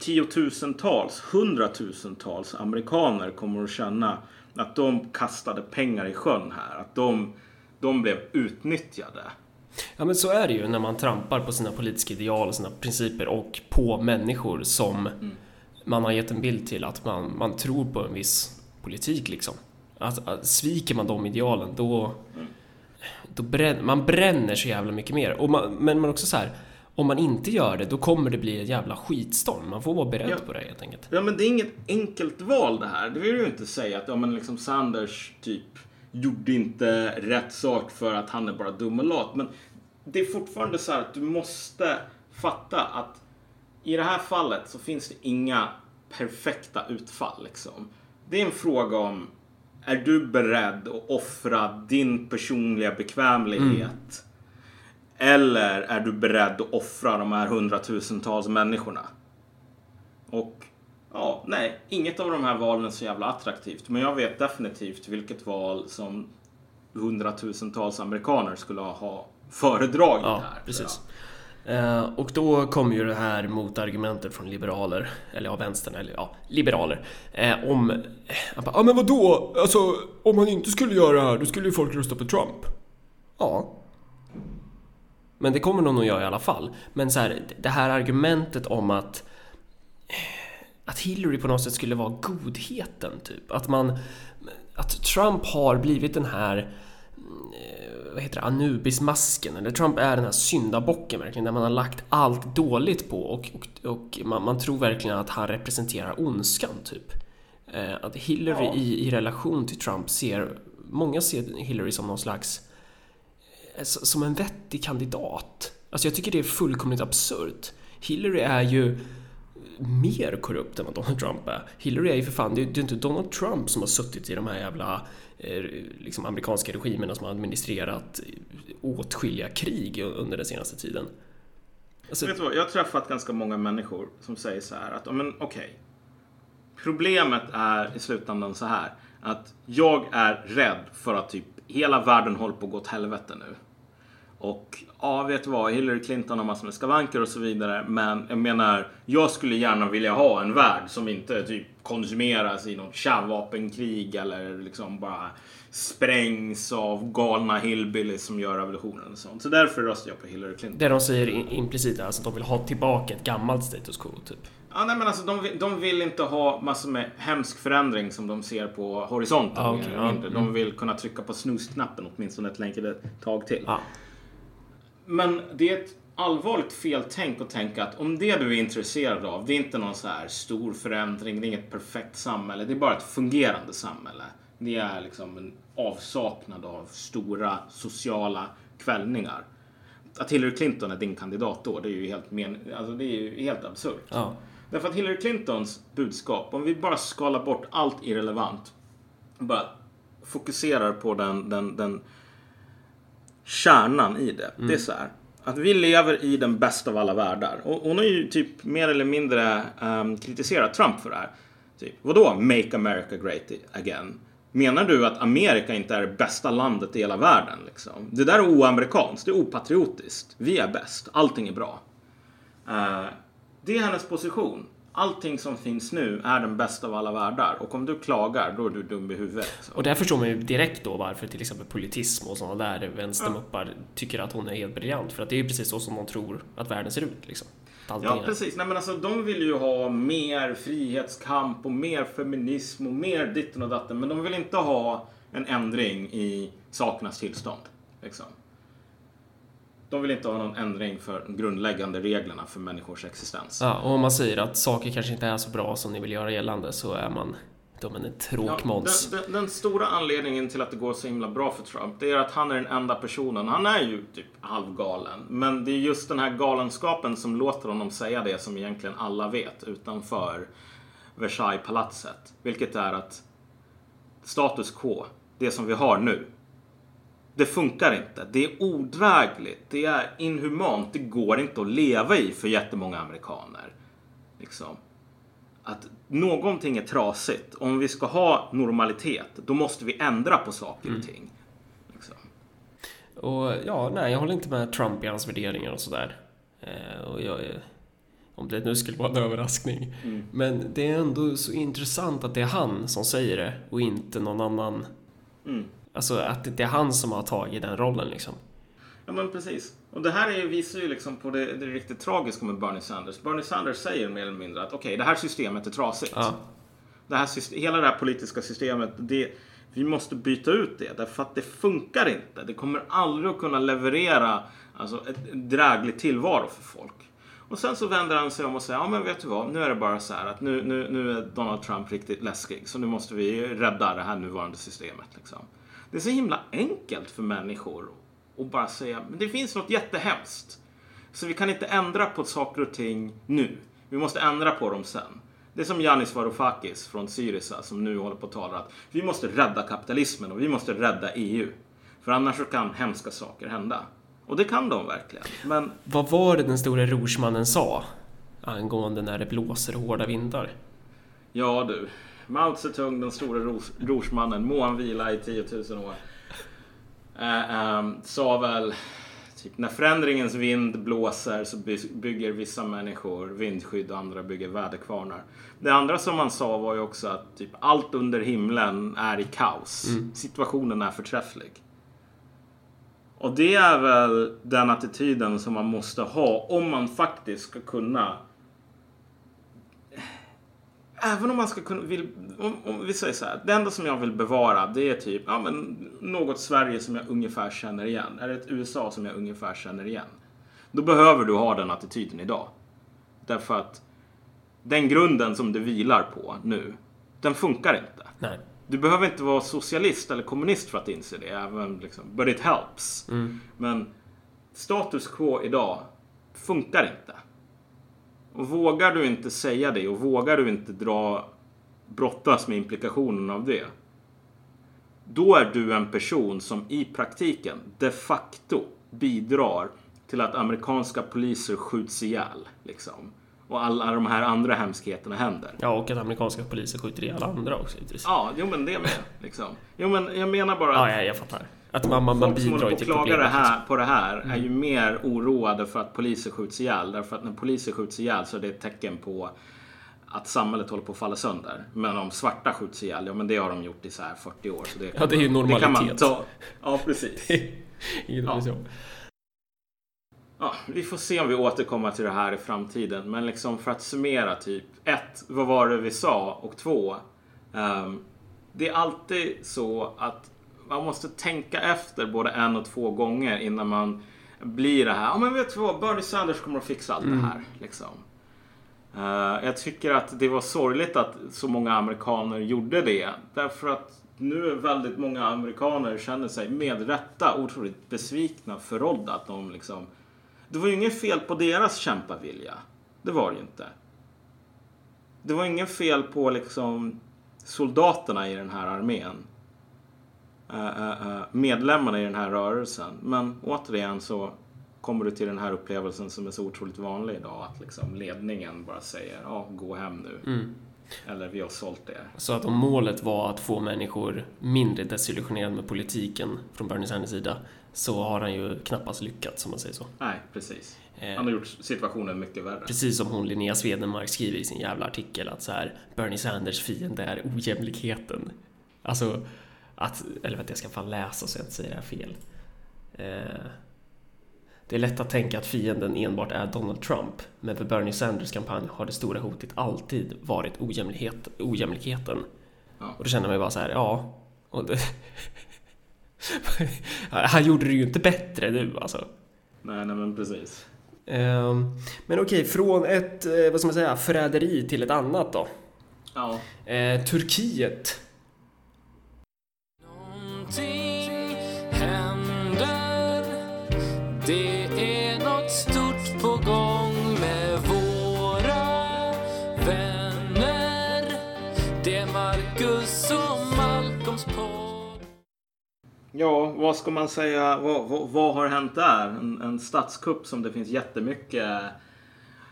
tiotusentals, hundratusentals amerikaner kommer att känna att de kastade pengar i sjön här. Att de, de blev utnyttjade. Ja men så är det ju när man trampar på sina politiska ideal och sina principer och på människor som man har gett en bild till att man, man tror på en viss politik liksom. Att, att sviker man de idealen då, då bränner, man bränner så jävla mycket mer. Och man, men man också så här, om man inte gör det då kommer det bli en jävla skitstorm. Man får vara beredd Ja. på det helt enkelt. Ja men det är inget enkelt val det här. Det vill ju inte säga att ja, men liksom Sanders typ gjorde inte rätt sak för att han är bara dum och lat. Men det är fortfarande så här att du måste fatta att i det här fallet så finns det inga perfekta utfall. Liksom. Det är en fråga om är du beredd att offra din personliga bekvämlighet? Eller är du beredd att offra de här hundratusentals människorna? Och ja, nej, inget av de här valen är så jävla attraktivt. Men jag vet definitivt vilket val som hundratusentals amerikaner skulle ha föredragit Ja, här. precis. Eh, och då kommer ju det här motargumentet från liberaler, eller ja, vänstern, eller ja, liberaler, eh, om... Ja, ah, men vadå? Alltså, om man inte skulle göra det här, då skulle ju folk rösta på Trump. Ja. Men det kommer någon att göra i alla fall. Men så här, det här argumentet om att att Hillary på något sätt skulle vara godheten, typ. Att man... Att Trump har blivit den här eh, vad heter det, Anubis-masken, eller Trump är den här syndabocken verkligen, där man har lagt allt dåligt på och, och, och man, man tror verkligen att han representerar ondskan, typ. Eh, Att Hillary Ja. i, i relation till Trump ser, många ser Hillary som någon slags, som en vettig kandidat. Alltså jag tycker det är fullkomligt absurt. Hillary är ju mer korrupt än vad Donald Trump är. Hillary är ju för fan, det är ju inte Donald Trump som har suttit i de här jävla eh, liksom amerikanska regimerna som har administrerat åtskilliga krig under den senaste tiden. Alltså, Vet du vad, jag har träffat ganska många människor som säger så här att, ja, men okej. Problemet är i slutändan så här att jag är rädd för att typ hela världen håller på att gå åt helvete nu. Och ja, vet du vad, Hillary Clinton har massor med skavanker och så vidare. Men jag menar, jag skulle gärna vilja ha en värld som inte typ konsumeras i något kärnvapenkrig eller liksom bara sprängs av galna hillbillies som gör revolutionen och sånt. Så därför röstar jag på Hillary Clinton. det de säger implicit är alltså att de vill ha tillbaka ett gammalt status quo, typ. Ja, nej, men alltså, de, vill, de vill inte ha massor med hemsk förändring som de ser på horisonten. Ah, okej, eller ja. De vill kunna trycka på snooze-knappen åtminstone ett längre tag till. Ja. Men det är ett allvarligt feltänk att tänka att om det du är intresserad av, det är inte någon så här stor förändring, det är inget perfekt samhälle, det är bara ett fungerande samhälle. Det är liksom en avsaknad av stora sociala kvällningar. Att Hillary Clinton är din kandidat då, det är ju helt, men, alltså, det är ju helt absurt. Ja. Därför att Hillary Clintons budskap, om vi bara skalar bort allt irrelevant, bara fokuserar på den, den, den kärnan i det. Det är så här. Att vi lever i den bästa av alla världar. Och hon har ju typ mer eller mindre um, kritiserat Trump för det här. Typ, vadå Make America Great Again? Menar du att Amerika inte är det bästa landet i hela världen? Liksom? Det där är oamerikanskt, det är opatriotiskt. Vi är bäst, allting är bra. Uh, det är hennes position. Allting som finns nu är den bästa av alla världar. Och om du klagar, då är du dum i huvudet. Och där förstår man ju direkt då varför till exempel politism och sådana där vänstermuppar tycker att hon är helt briljant. För att det är ju precis så som de tror att världen ser ut liksom. Ja, är- precis. Nej, men alltså, de vill ju ha mer frihetskamp och mer feminism och mer ditten och datten. Men de vill inte ha en ändring i sakernas tillstånd. Liksom. De vill inte ha någon ändring för de grundläggande reglerna för människors existens. Ja, och om man säger att saker kanske inte är så bra som ni vill göra gällande så är man De är en Ja, tråkmåns. den, den, den stora anledningen till att det går så himla bra för Trump, det är att han är den enda personen. Han är ju typ halvgalen. Men det är just den här galenskapen som låter honom säga det som egentligen alla vet utanför Versailles-palatset. Vilket är att status quo, det som vi har nu, det funkar inte. Det är odrägligt. Det är inhumant. Det går inte att leva i för jättemånga amerikaner. Liksom. Att någonting är trasigt. Om vi ska ha normalitet, då måste vi ändra på saker och ting. Liksom. Och ja, nej, jag håller inte med Trump i hans värderingar och sådär. Eh, och jag, om det nu skulle vara en överraskning. Men det är ändå så intressant att det är han som säger det och inte någon annan. Mm. Alltså att det är han som har tagit den rollen liksom. Ja men precis. Och det här är, visar ju liksom på det, det riktigt tragiska med Bernie Sanders. Bernie Sanders säger mer eller mindre att okej, det här systemet är trasigt. Ja. Det här, hela det här politiska systemet, det, vi måste byta ut det. Därför att det funkar inte. Det kommer aldrig att kunna leverera alltså, ett dräglig tillvaro för folk. Och sen så vänder han sig om och säger, ja men vet du vad, nu är det bara så här att nu, nu, nu är Donald Trump riktigt läskig. Så nu måste vi rädda det här nuvarande systemet. Liksom. Det är så himla enkelt för människor att bara säga, men det finns något jättehemskt. Så vi kan inte ändra på saker och ting nu. Vi måste ändra på dem sen. Det är som Yanis Varoufakis från Syriza som nu håller på att tala att vi måste rädda kapitalismen och vi måste rädda EU. För annars så kan hemska saker hända. Och det kan de verkligen. Men Vad var det den stora rorsmannen sa? Angående när det blåser hårda vindar. ja du, Mao Zedong, den stora rorsmannen, må han vila i 10 000 år. Eh, ehm, sa väl typ när förändringens vind blåser så by- bygger vissa människor vindskydd och andra bygger väderkvarnar. Det andra som han sa var ju också att typ allt under himlen är i kaos. Situationen är förträfflig. Och det är väl den attityden som man måste ha om man faktiskt ska kunna Även om man ska kunna, vill, om, om vi säger så här, det enda som jag vill bevara det är typ, ja men något Sverige som jag ungefär känner igen. Eller ett USA som jag ungefär känner igen. Då behöver du ha den attityden idag. Därför att den grunden som du vilar på nu, den funkar inte. Nej. Du behöver inte vara socialist eller kommunist för att inse det. Även liksom, but it helps. Men status quo idag funkar inte. Och vågar du inte säga det och vågar du inte dra brottas med implikationen av det. Då är du en person som i praktiken de facto bidrar till att amerikanska poliser skjuts ihjäl. Liksom. Och alla de här andra hemskheterna händer. Ja, och att amerikanska poliser skjuter ihjäl andra också givetvis. Ja, jo men det med. Liksom. Jo men jag menar bara att Ja, ja, jag fattar. Att man, man, man Folk som bidrar till att klaga det problemet. här, på det här är ju mer oroade för att poliser skjuts ihjäl. Därför att när poliser skjuts ihjäl så är det ett tecken på att samhället håller på att falla sönder. Men om svarta skjuts ihjäl, ja men det har de gjort i så här 40 år. Så det, Ja, det är ju Det kan man normalitet. ta. Ja, precis. Ja. ja. Ja, vi får se om vi återkommer till det här i framtiden. Men liksom för att summera typ. ett, Vad var det vi sa? Och två, ehm, Det är alltid så att man måste tänka efter både en och två gånger innan man blir det här. Ja, men vet du vad? Bernie Sanders kommer att fixa allt det här. Liksom. Eh, jag tycker att det var sorgligt att så många amerikaner gjorde det. Därför att nu är väldigt många amerikaner känner sig med rätta otroligt besvikna, förrådda. Att de liksom... Det var ju inget fel på deras kämpavilja. Det var det ju inte. Det var inget fel på liksom soldaterna i den här armén. Eh, eh, eh, medlemmarna i den här rörelsen. Men återigen så kommer du till den här upplevelsen som är så otroligt vanlig idag. Att liksom ledningen bara säger ja, gå hem nu. Eller vi har sålt er. Så att om målet var att få människor mindre desillusionerade med politiken från Bernie Sanders sida så har han ju knappast lyckats, om man säger så. Nej, precis. Han har gjort situationen mycket värre. Precis som hon Linnea Swedenmark skriver i sin jävla artikel att så här Bernie Sanders fiende är ojämlikheten. Alltså att, eller att jag ska fan läsa så jag inte säger det här fel. Eh, det är lätt att tänka att fienden enbart är Donald Trump, men för Bernie Sanders kampanj har det stora hotet alltid varit ojämlikhet, ojämlikheten. Ja. Och då känner man ju bara så här, ja. Det, han gjorde det ju inte bättre nu alltså. Nej, nej men precis. Ehm, Men okej, från ett, eh, vad ska man säga, förräderi till ett annat då. Ja. Eh, Turkiet. Någonting händer Det är något stort på gång med våra vänner Det är Marcus och Malcolms podd Ja, vad ska man säga? Vad, vad, vad har hänt där? En, en statskupp som det finns jättemycket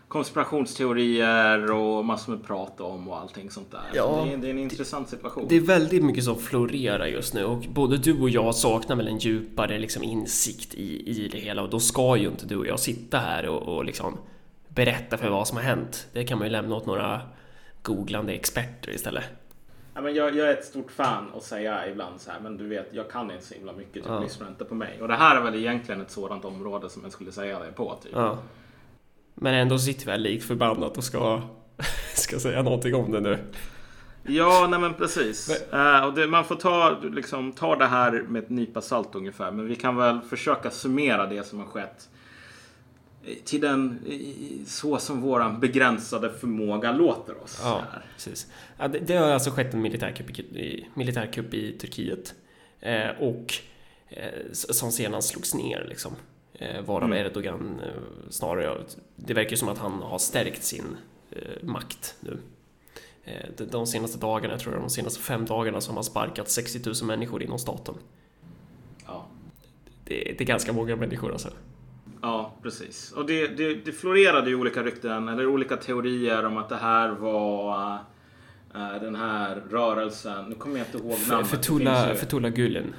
konspirationsteorier och massor med prat om och allting sånt där. Ja, det, är, det är en intressant situation. Det är väldigt mycket som florerar just nu och både du och jag saknar väl en djupare liksom insikt i, i det hela och då ska ju inte du och jag sitta här och, och liksom berätta för vad som har hänt. Det kan man ju lämna åt några googlande experter istället. Ja, men jag, jag är ett stort fan att säga ibland så här, men du vet, jag kan inte så himla mycket, typ, Ja. lyssna inte på mig. Och det här är väl egentligen ett sådant område som jag skulle säga det på. Typ. Ja. Men ändå sitter vi här likt förbannat och ska, ska säga någonting om det nu. Ja, nej men precis. Eh, och det, man får ta, liksom, ta det här med ett nypa salt ungefär. Men vi kan väl försöka summera det som har skett till den så som våran begränsade förmåga låter oss. Ja, precis. Ja, det, det har alltså skett en militärkupp i, militärkupp i Turkiet. Eh, och eh, som sedan slogs ner liksom. Eh, varav Mm. Erdogan eh, snarare, det verkar som att han har stärkt sin eh, makt nu. De, senaste dagarna, jag tror de senaste fem dagarna, så har man sparkat 60 000 människor inom staten. Ja. Det, det är ganska många människor alltså. Ja, precis. Och det, det, det florerade ju olika rykten eller olika teorier om att det här var eh, den här rörelsen. Nu kommer jag inte ihåg namnet. Ju- Fethullah Gulen.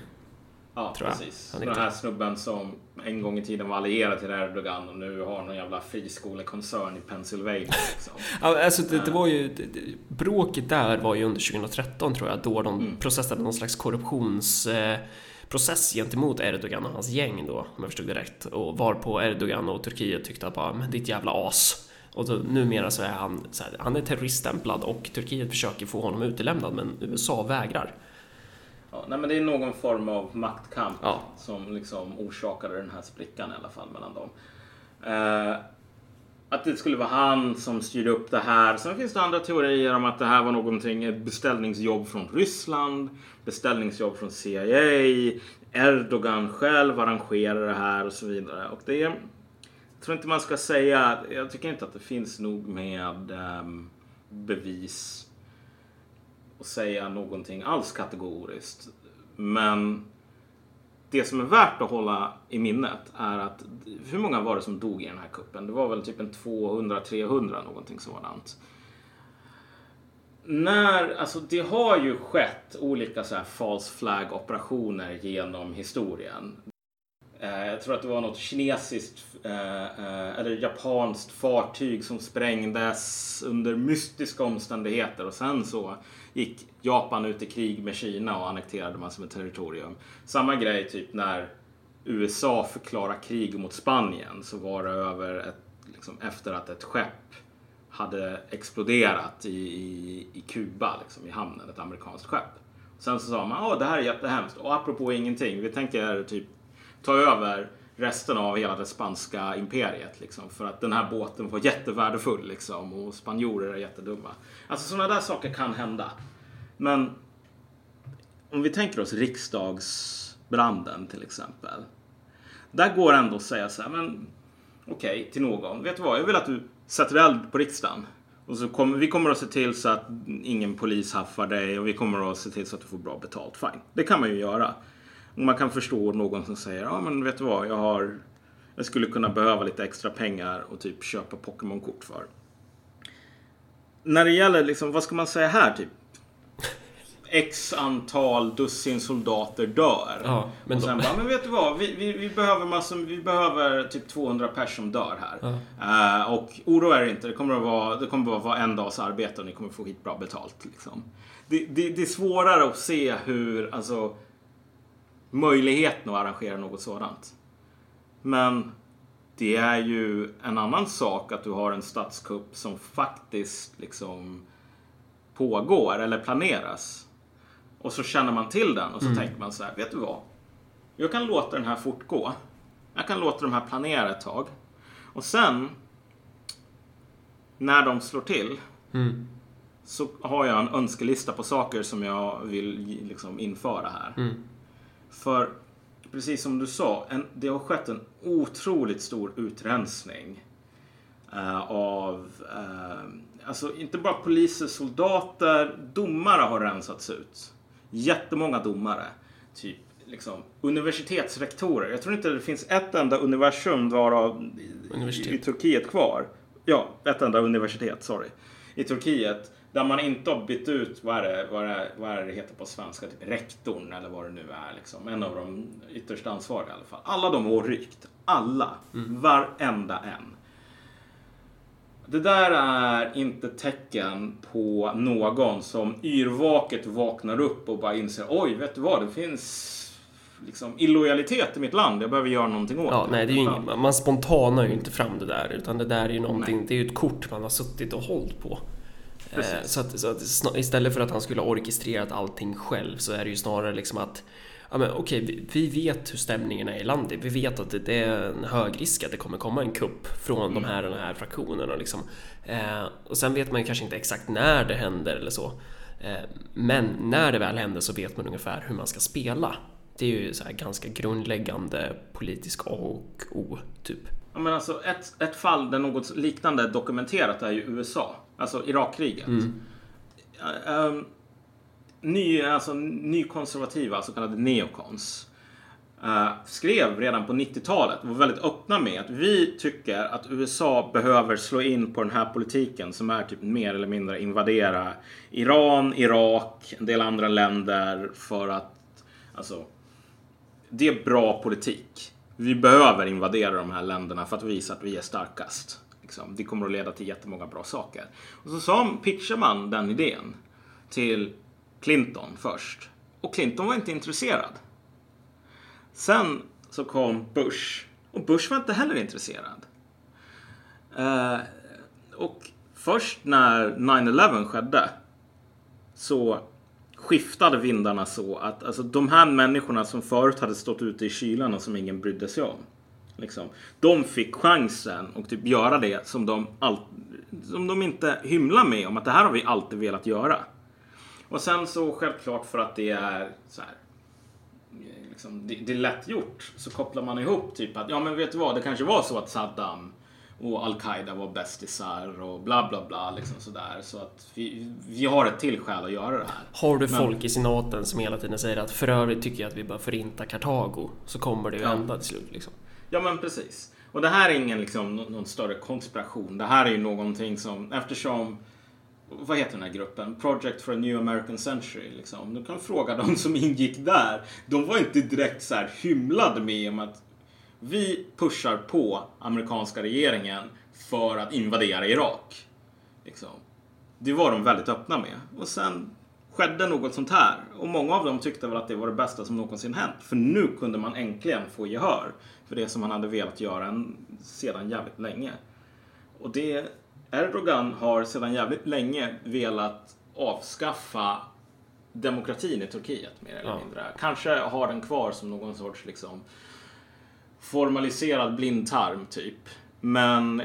Ja, tror jag. precis. Han Den här snubben som en gång i tiden var allierad till Erdogan och nu har någon jävla friskolekoncern i Pennsylvania. Liksom. Alltså det, det var ju, det, bråket där var ju under 2013 tror jag, då de Mm. processade någon slags korruptionsprocess eh, gentemot Erdogan och hans gäng då, om jag förstod det rätt. Och varpå Erdogan och Turkiet tyckte att bara, men ditt jävla as. Och då, numera så är han, så här, han är terroriststämplad och Turkiet försöker få honom utelämnad men USA vägrar. Ja, nej, men det är någon form av maktkamp Ja. som liksom orsakade den här sprickan i alla fall mellan dem. Eh, att det skulle vara han som styrde upp det här. Sen finns det andra teorier om att det här var någonting, ett beställningsjobb från Ryssland, beställningsjobb från CIA, Erdogan själv arrangerade det här och så vidare. Och det är, jag tror inte man ska säga, jag tycker inte att det finns nog med ehm, bevis och säga någonting alls kategoriskt. Men det som är värt att hålla i minnet är att hur många var det som dog i den här kuppen? Det var väl typ en 200-300 någonting sådant. När, alltså det har ju skett olika så här false flag operationer genom historien. Eh, jag tror att det var något kinesiskt eh, eh, eller japanskt fartyg som sprängdes under mystiska omständigheter och sen så gick Japan ut i krig med Kina och annekterade massor med territorium. Samma grej typ när USA förklarade krig mot Spanien så var det över ett, liksom, efter att ett skepp hade exploderat i, i, i Kuba, liksom, i hamnen, ett amerikanskt skepp. Sen så sa man att det här är jättehemskt och apropå ingenting, vi tänker typ ta över resten av hela det spanska imperiet liksom, för att den här båten var jättevärdefull liksom, och spanjorer är jättedumma. Alltså sådana där saker kan hända. Men om vi tänker oss riksdagsbranden till exempel. Där går ändå att säga så här, men okej till någon. Vet du vad, jag vill att du sätter eld på riksdagen. Och så kommer, vi kommer att se till så att ingen polis haffar dig och vi kommer att se till så att du får bra betalt. Fine, det kan man ju göra. Och man kan förstå någon som säger, ja men vet du vad, jag har jag skulle kunna behöva lite extra pengar och typ köpa Pokémon-kort för. När det gäller liksom, vad ska man säga här typ? X antal dussin soldater dör. Ja, men och sen då- bara, men vet du vad? Vi, vi, vi, behöver massor, vi behöver typ 200 pers som dör här. Eh, och oroa er inte, det kommer att vara, det kommer att vara en dags arbete och ni kommer få skitbra betalt. Liksom. Det, det, det är svårare att se hur, alltså, möjligheten att arrangera något sådant. Men det är ju en annan sak att du har en statskupp som faktiskt liksom pågår eller planeras. Och så känner man till den och så tänker man så här, vet du vad? Jag kan låta den här fortgå. Jag kan låta de här planera ett tag. Och sen, när de slår till, så har jag en önskelista på saker som jag vill liksom införa här. För precis som du sa, en, det har skett en otroligt stor utrensning eh, av, eh, alltså inte bara poliser, soldater, domare har rensats ut. Jättemånga domare. Typ liksom universitetsrektorer. Jag tror inte det finns ett enda universum varav i, i Turkiet kvar. Ja, ett enda universitet, sorry. I Turkiet. Där man inte har bytt ut, vad är det, vad är det, vad är det heter på svenska, typ rektorn eller vad det nu är. Liksom. En av de ytterst ansvariga i alla fall. Alla de har rykt. Alla. Varenda en. Det där är inte tecken på någon som yrvaket vaknar upp och bara inser oj, vet du vad, det finns liksom illojalitet i mitt land. Jag behöver göra någonting åt Ja, nej, det är ingen, man spontanar ju inte fram det där utan det där är ju någonting, det är ju ett kort man har suttit och hållit på. Eh, Precis. så att, så att istället för att han skulle ha orkestrerat allting själv så är det ju snarare liksom att Ja men okej, vi, vi vet hur stämningen är i landet. Vi vet att det, det är en hög risk att det kommer komma en kupp från de här, här fraktionerna liksom. Eh, och sen vet man ju kanske inte exakt när det händer eller så. Eh, men när det väl händer så vet man ungefär hur man ska spela. Det är ju så här ganska grundläggande politisk A och O, typ. Ja, men alltså ett, ett fall där något liknande är dokumenterat är ju USA. Alltså Irakkriget. Ja, ehm, ny, alltså, nykonservativa, så kallade neokons, eh, skrev redan på 90-talet och var väldigt öppna med att vi tycker att USA behöver slå in på den här politiken som är typ mer eller mindre invadera Iran, Irak, en del andra länder för att alltså, det är bra politik. Vi behöver invadera de här länderna för att visa att vi är starkast. Liksom. Det kommer att leda till jättemånga bra saker. Och så sa, pitchar man den idén till Clinton först. Och Clinton var inte intresserad. Sen så kom Bush. Och Bush var inte heller intresserad. Eh, och först när 9-11 skedde så skiftade vindarna så att alltså, de här människorna som förut hade stått ute i kylan och som ingen brydde sig om. Liksom, de fick chansen och typ göra det som de, all, som de inte hymlar med om att det här har vi alltid velat göra. Och sen så självklart för att det är så här, liksom, det, det är lätt gjort så kopplar man ihop typ att ja men vet du vad det kanske var så att Saddam och Al-Qaida var bästisar och bla bla bla liksom sådär. Så att vi, vi har ett till skäl att göra det här. Har du Men- folk i senaten som hela tiden säger att för övrigt tycker jag att vi bör förinta Kartago så kommer det ju Ja. hända till slut liksom. Ja men precis. Och det här är ingen liksom, någon större konspiration. Det här är ju någonting som, eftersom vad heter den här gruppen? Project for a New American Century. Liksom. Du kan fråga de som ingick där. De var inte direkt så här hymlade med om att vi pushar på amerikanska regeringen för att invadera Irak. Liksom. Det var de väldigt öppna med. Och sen skedde något sånt här. Och många av dem tyckte väl att det var det bästa som någonsin hänt. För nu kunde man äntligen få gehör för det som man hade velat göra sedan jävligt länge. Och det Erdogan har sedan jävligt länge velat avskaffa demokratin i Turkiet mer eller Ja. mindre. Kanske har den kvar som någon sorts liksom formaliserad blindtarm typ. Men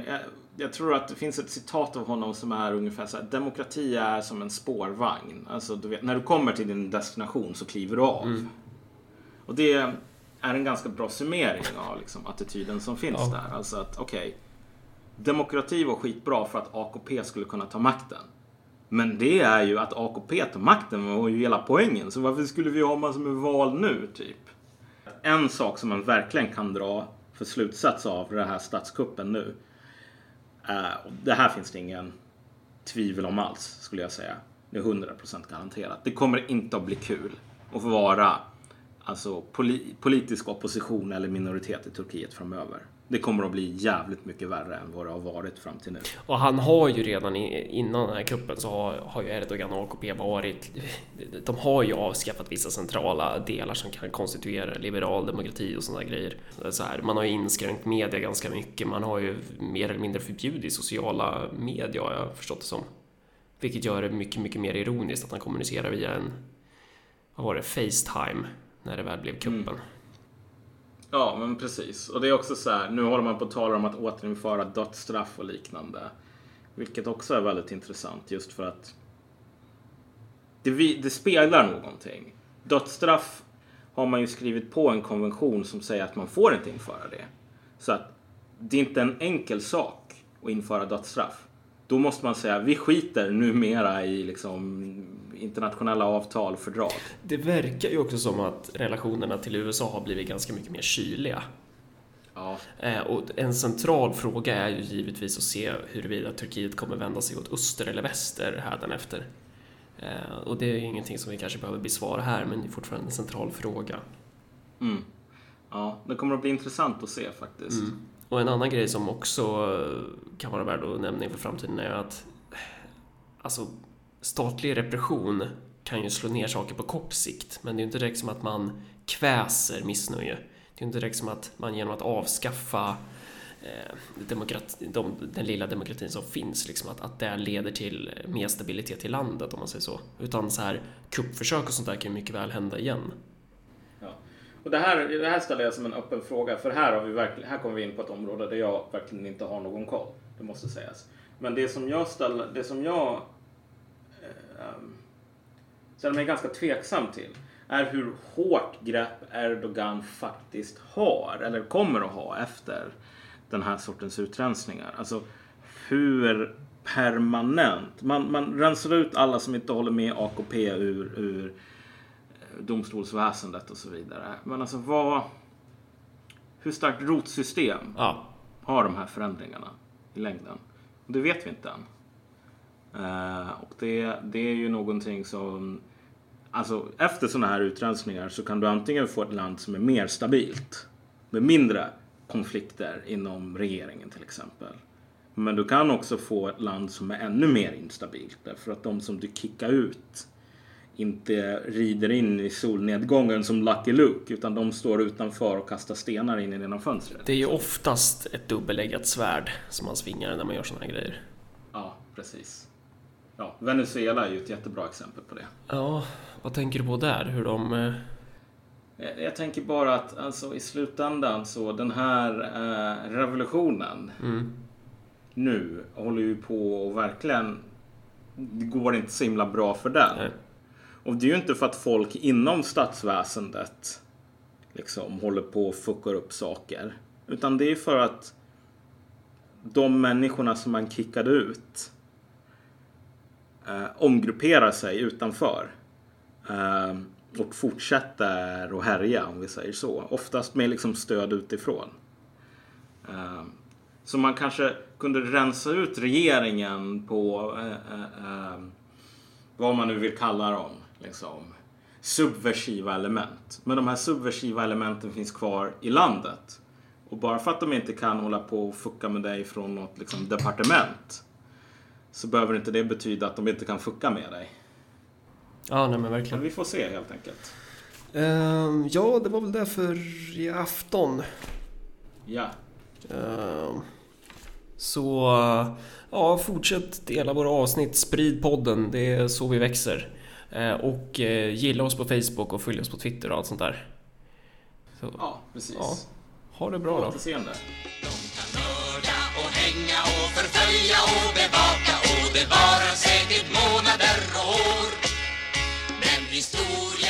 jag, tror att det finns ett citat av honom som är ungefär så här. Demokrati är som en spårvagn. Alltså du vet, när du kommer till din destination så kliver du av. Och det är en ganska bra summering av liksom, attityden som finns Ja. där. Alltså att okej, demokrati var skitbra för att AKP skulle kunna ta makten. Men det är ju att AKP tar makten var ju hela poängen. Så varför skulle vi ha massor med val nu, typ? En sak som man verkligen kan dra för slutsats av den här statskuppen nu. Eh, och det här finns det ingen tvivel om alls, skulle jag säga. Det är 100% garanterat. Det kommer inte att bli kul att få vara alltså, poli- politisk opposition eller minoritet i Turkiet framöver. Det kommer att bli jävligt mycket värre än vad det har varit fram till nu. Och han har ju redan innan den här kuppen så har, har ju Erdogan och AKP varit... De har ju avskaffat vissa centrala delar som kan konstituera liberal demokrati och sådana grejer. Så här, man har ju inskränkt media ganska mycket. Man har ju mer eller mindre förbjudit sociala medier har jag förstått det som. Vilket gör det mycket, mycket mer ironiskt att han kommunicerar via en... Vad var det? Facetime. När det väl blev kuppen. Ja, men precis. Och det är också så här, nu håller man på att tala om att återinföra dödsstraff och liknande. Vilket också är väldigt intressant just för att det, vi, det speglar någonting. Dödsstraff har man ju skrivit på en konvention som säger att man får inte införa det. Så att det är inte en enkel sak att införa dödsstraff. Då måste man säga vi skiter numera i liksom internationella avtal fördrag. Det verkar ju också som att relationerna till USA har blivit ganska mycket mer kyliga. Ja, Eh, Och en central fråga är ju givetvis att se huruvida Turkiet kommer vända sig åt öster eller väster hädanefter. Eh, Och det är ingenting som vi kanske behöver besvara här, men det är fortfarande en central fråga. ja, det kommer att bli intressant att se faktiskt. Och en annan grej som också kan vara värd att nämna inför framtiden är att alltså, statlig repression kan ju slå ner saker på kort sikt, men det är ju inte direkt som att man kväser missnöje. Det är ju inte direkt som att man genom att avskaffa eh, demokrati, de, den lilla demokratin som finns, liksom att, att det leder till mer stabilitet i landet om man säger så. Utan så här kuppförsök och sånt där kan ju mycket väl hända igen. Ja. Och det, här, det här ställer jag som en öppen fråga för här, har vi verkligen, här kommer vi in på ett område där jag verkligen inte har någon koll. Det måste sägas. Men det som jag ställer, det som jag eh, ehm, ställer mig ganska tveksam till är hur hårt grepp Erdogan faktiskt har eller kommer att ha efter den här sortens utrensningar. Alltså hur permanent. Man, man rensar ut alla som inte håller med AKP ur, ur domstolsväsendet och så vidare. Men alltså vad... Hur starkt rotsystem Ja, har de här förändringarna i längden? Det vet vi inte än. Eh, och det, det är ju någonting som... Alltså efter sådana här utrensningar så kan du antingen få ett land som är mer stabilt med mindre konflikter inom regeringen till exempel. Men du kan också få ett land som är ännu mer instabilt därför att de som du kickar ut inte rider in i solnedgången som Lucky Luke utan de står utanför och kastar stenar in i genom fönstret. det är ju oftast ett dubbeleggat svärd som man svingar när man gör såna här grejer. Ja, precis. Ja, Venezuela är ju ett jättebra exempel på det. Ja, vad tänker du på där? Hur de... eh, Jag jag tänker bara att alltså, i slutändan så den här eh, revolutionen nu håller ju på och verkligen det går inte så himla bra för den. Nej. Och det är ju inte för att folk inom statsväsendet liksom håller på och fuckar upp saker. Utan det är för att de människorna som man kickade ut eh, omgrupperar sig utanför. Eh, och fortsätter att härja om vi säger så. Oftast med liksom stöd utifrån. Eh, så man kanske kunde rensa ut regeringen på eh, eh, eh, vad man nu vill kalla dem. Liksom, subversiva element. Men de här subversiva elementen finns kvar i landet. Och bara för att de inte kan hålla på och fucka med dig från något liksom, departement så behöver inte det betyda att de inte kan fucka med dig. Ja, nej men Men verkligen. vi får se helt enkelt. Ehm, ja, det var väl det för i afton. Ja. Ehm, så ja, fortsätt dela våra avsnitt, sprid podden, det är så vi växer. Eh, och eh, gilla oss på Facebook och följ oss på Twitter och allt sånt där. Så, Ja, precis. ja, ha det bra På då. återseende mörda och bevaka och det varar säkert månader och år. Men historien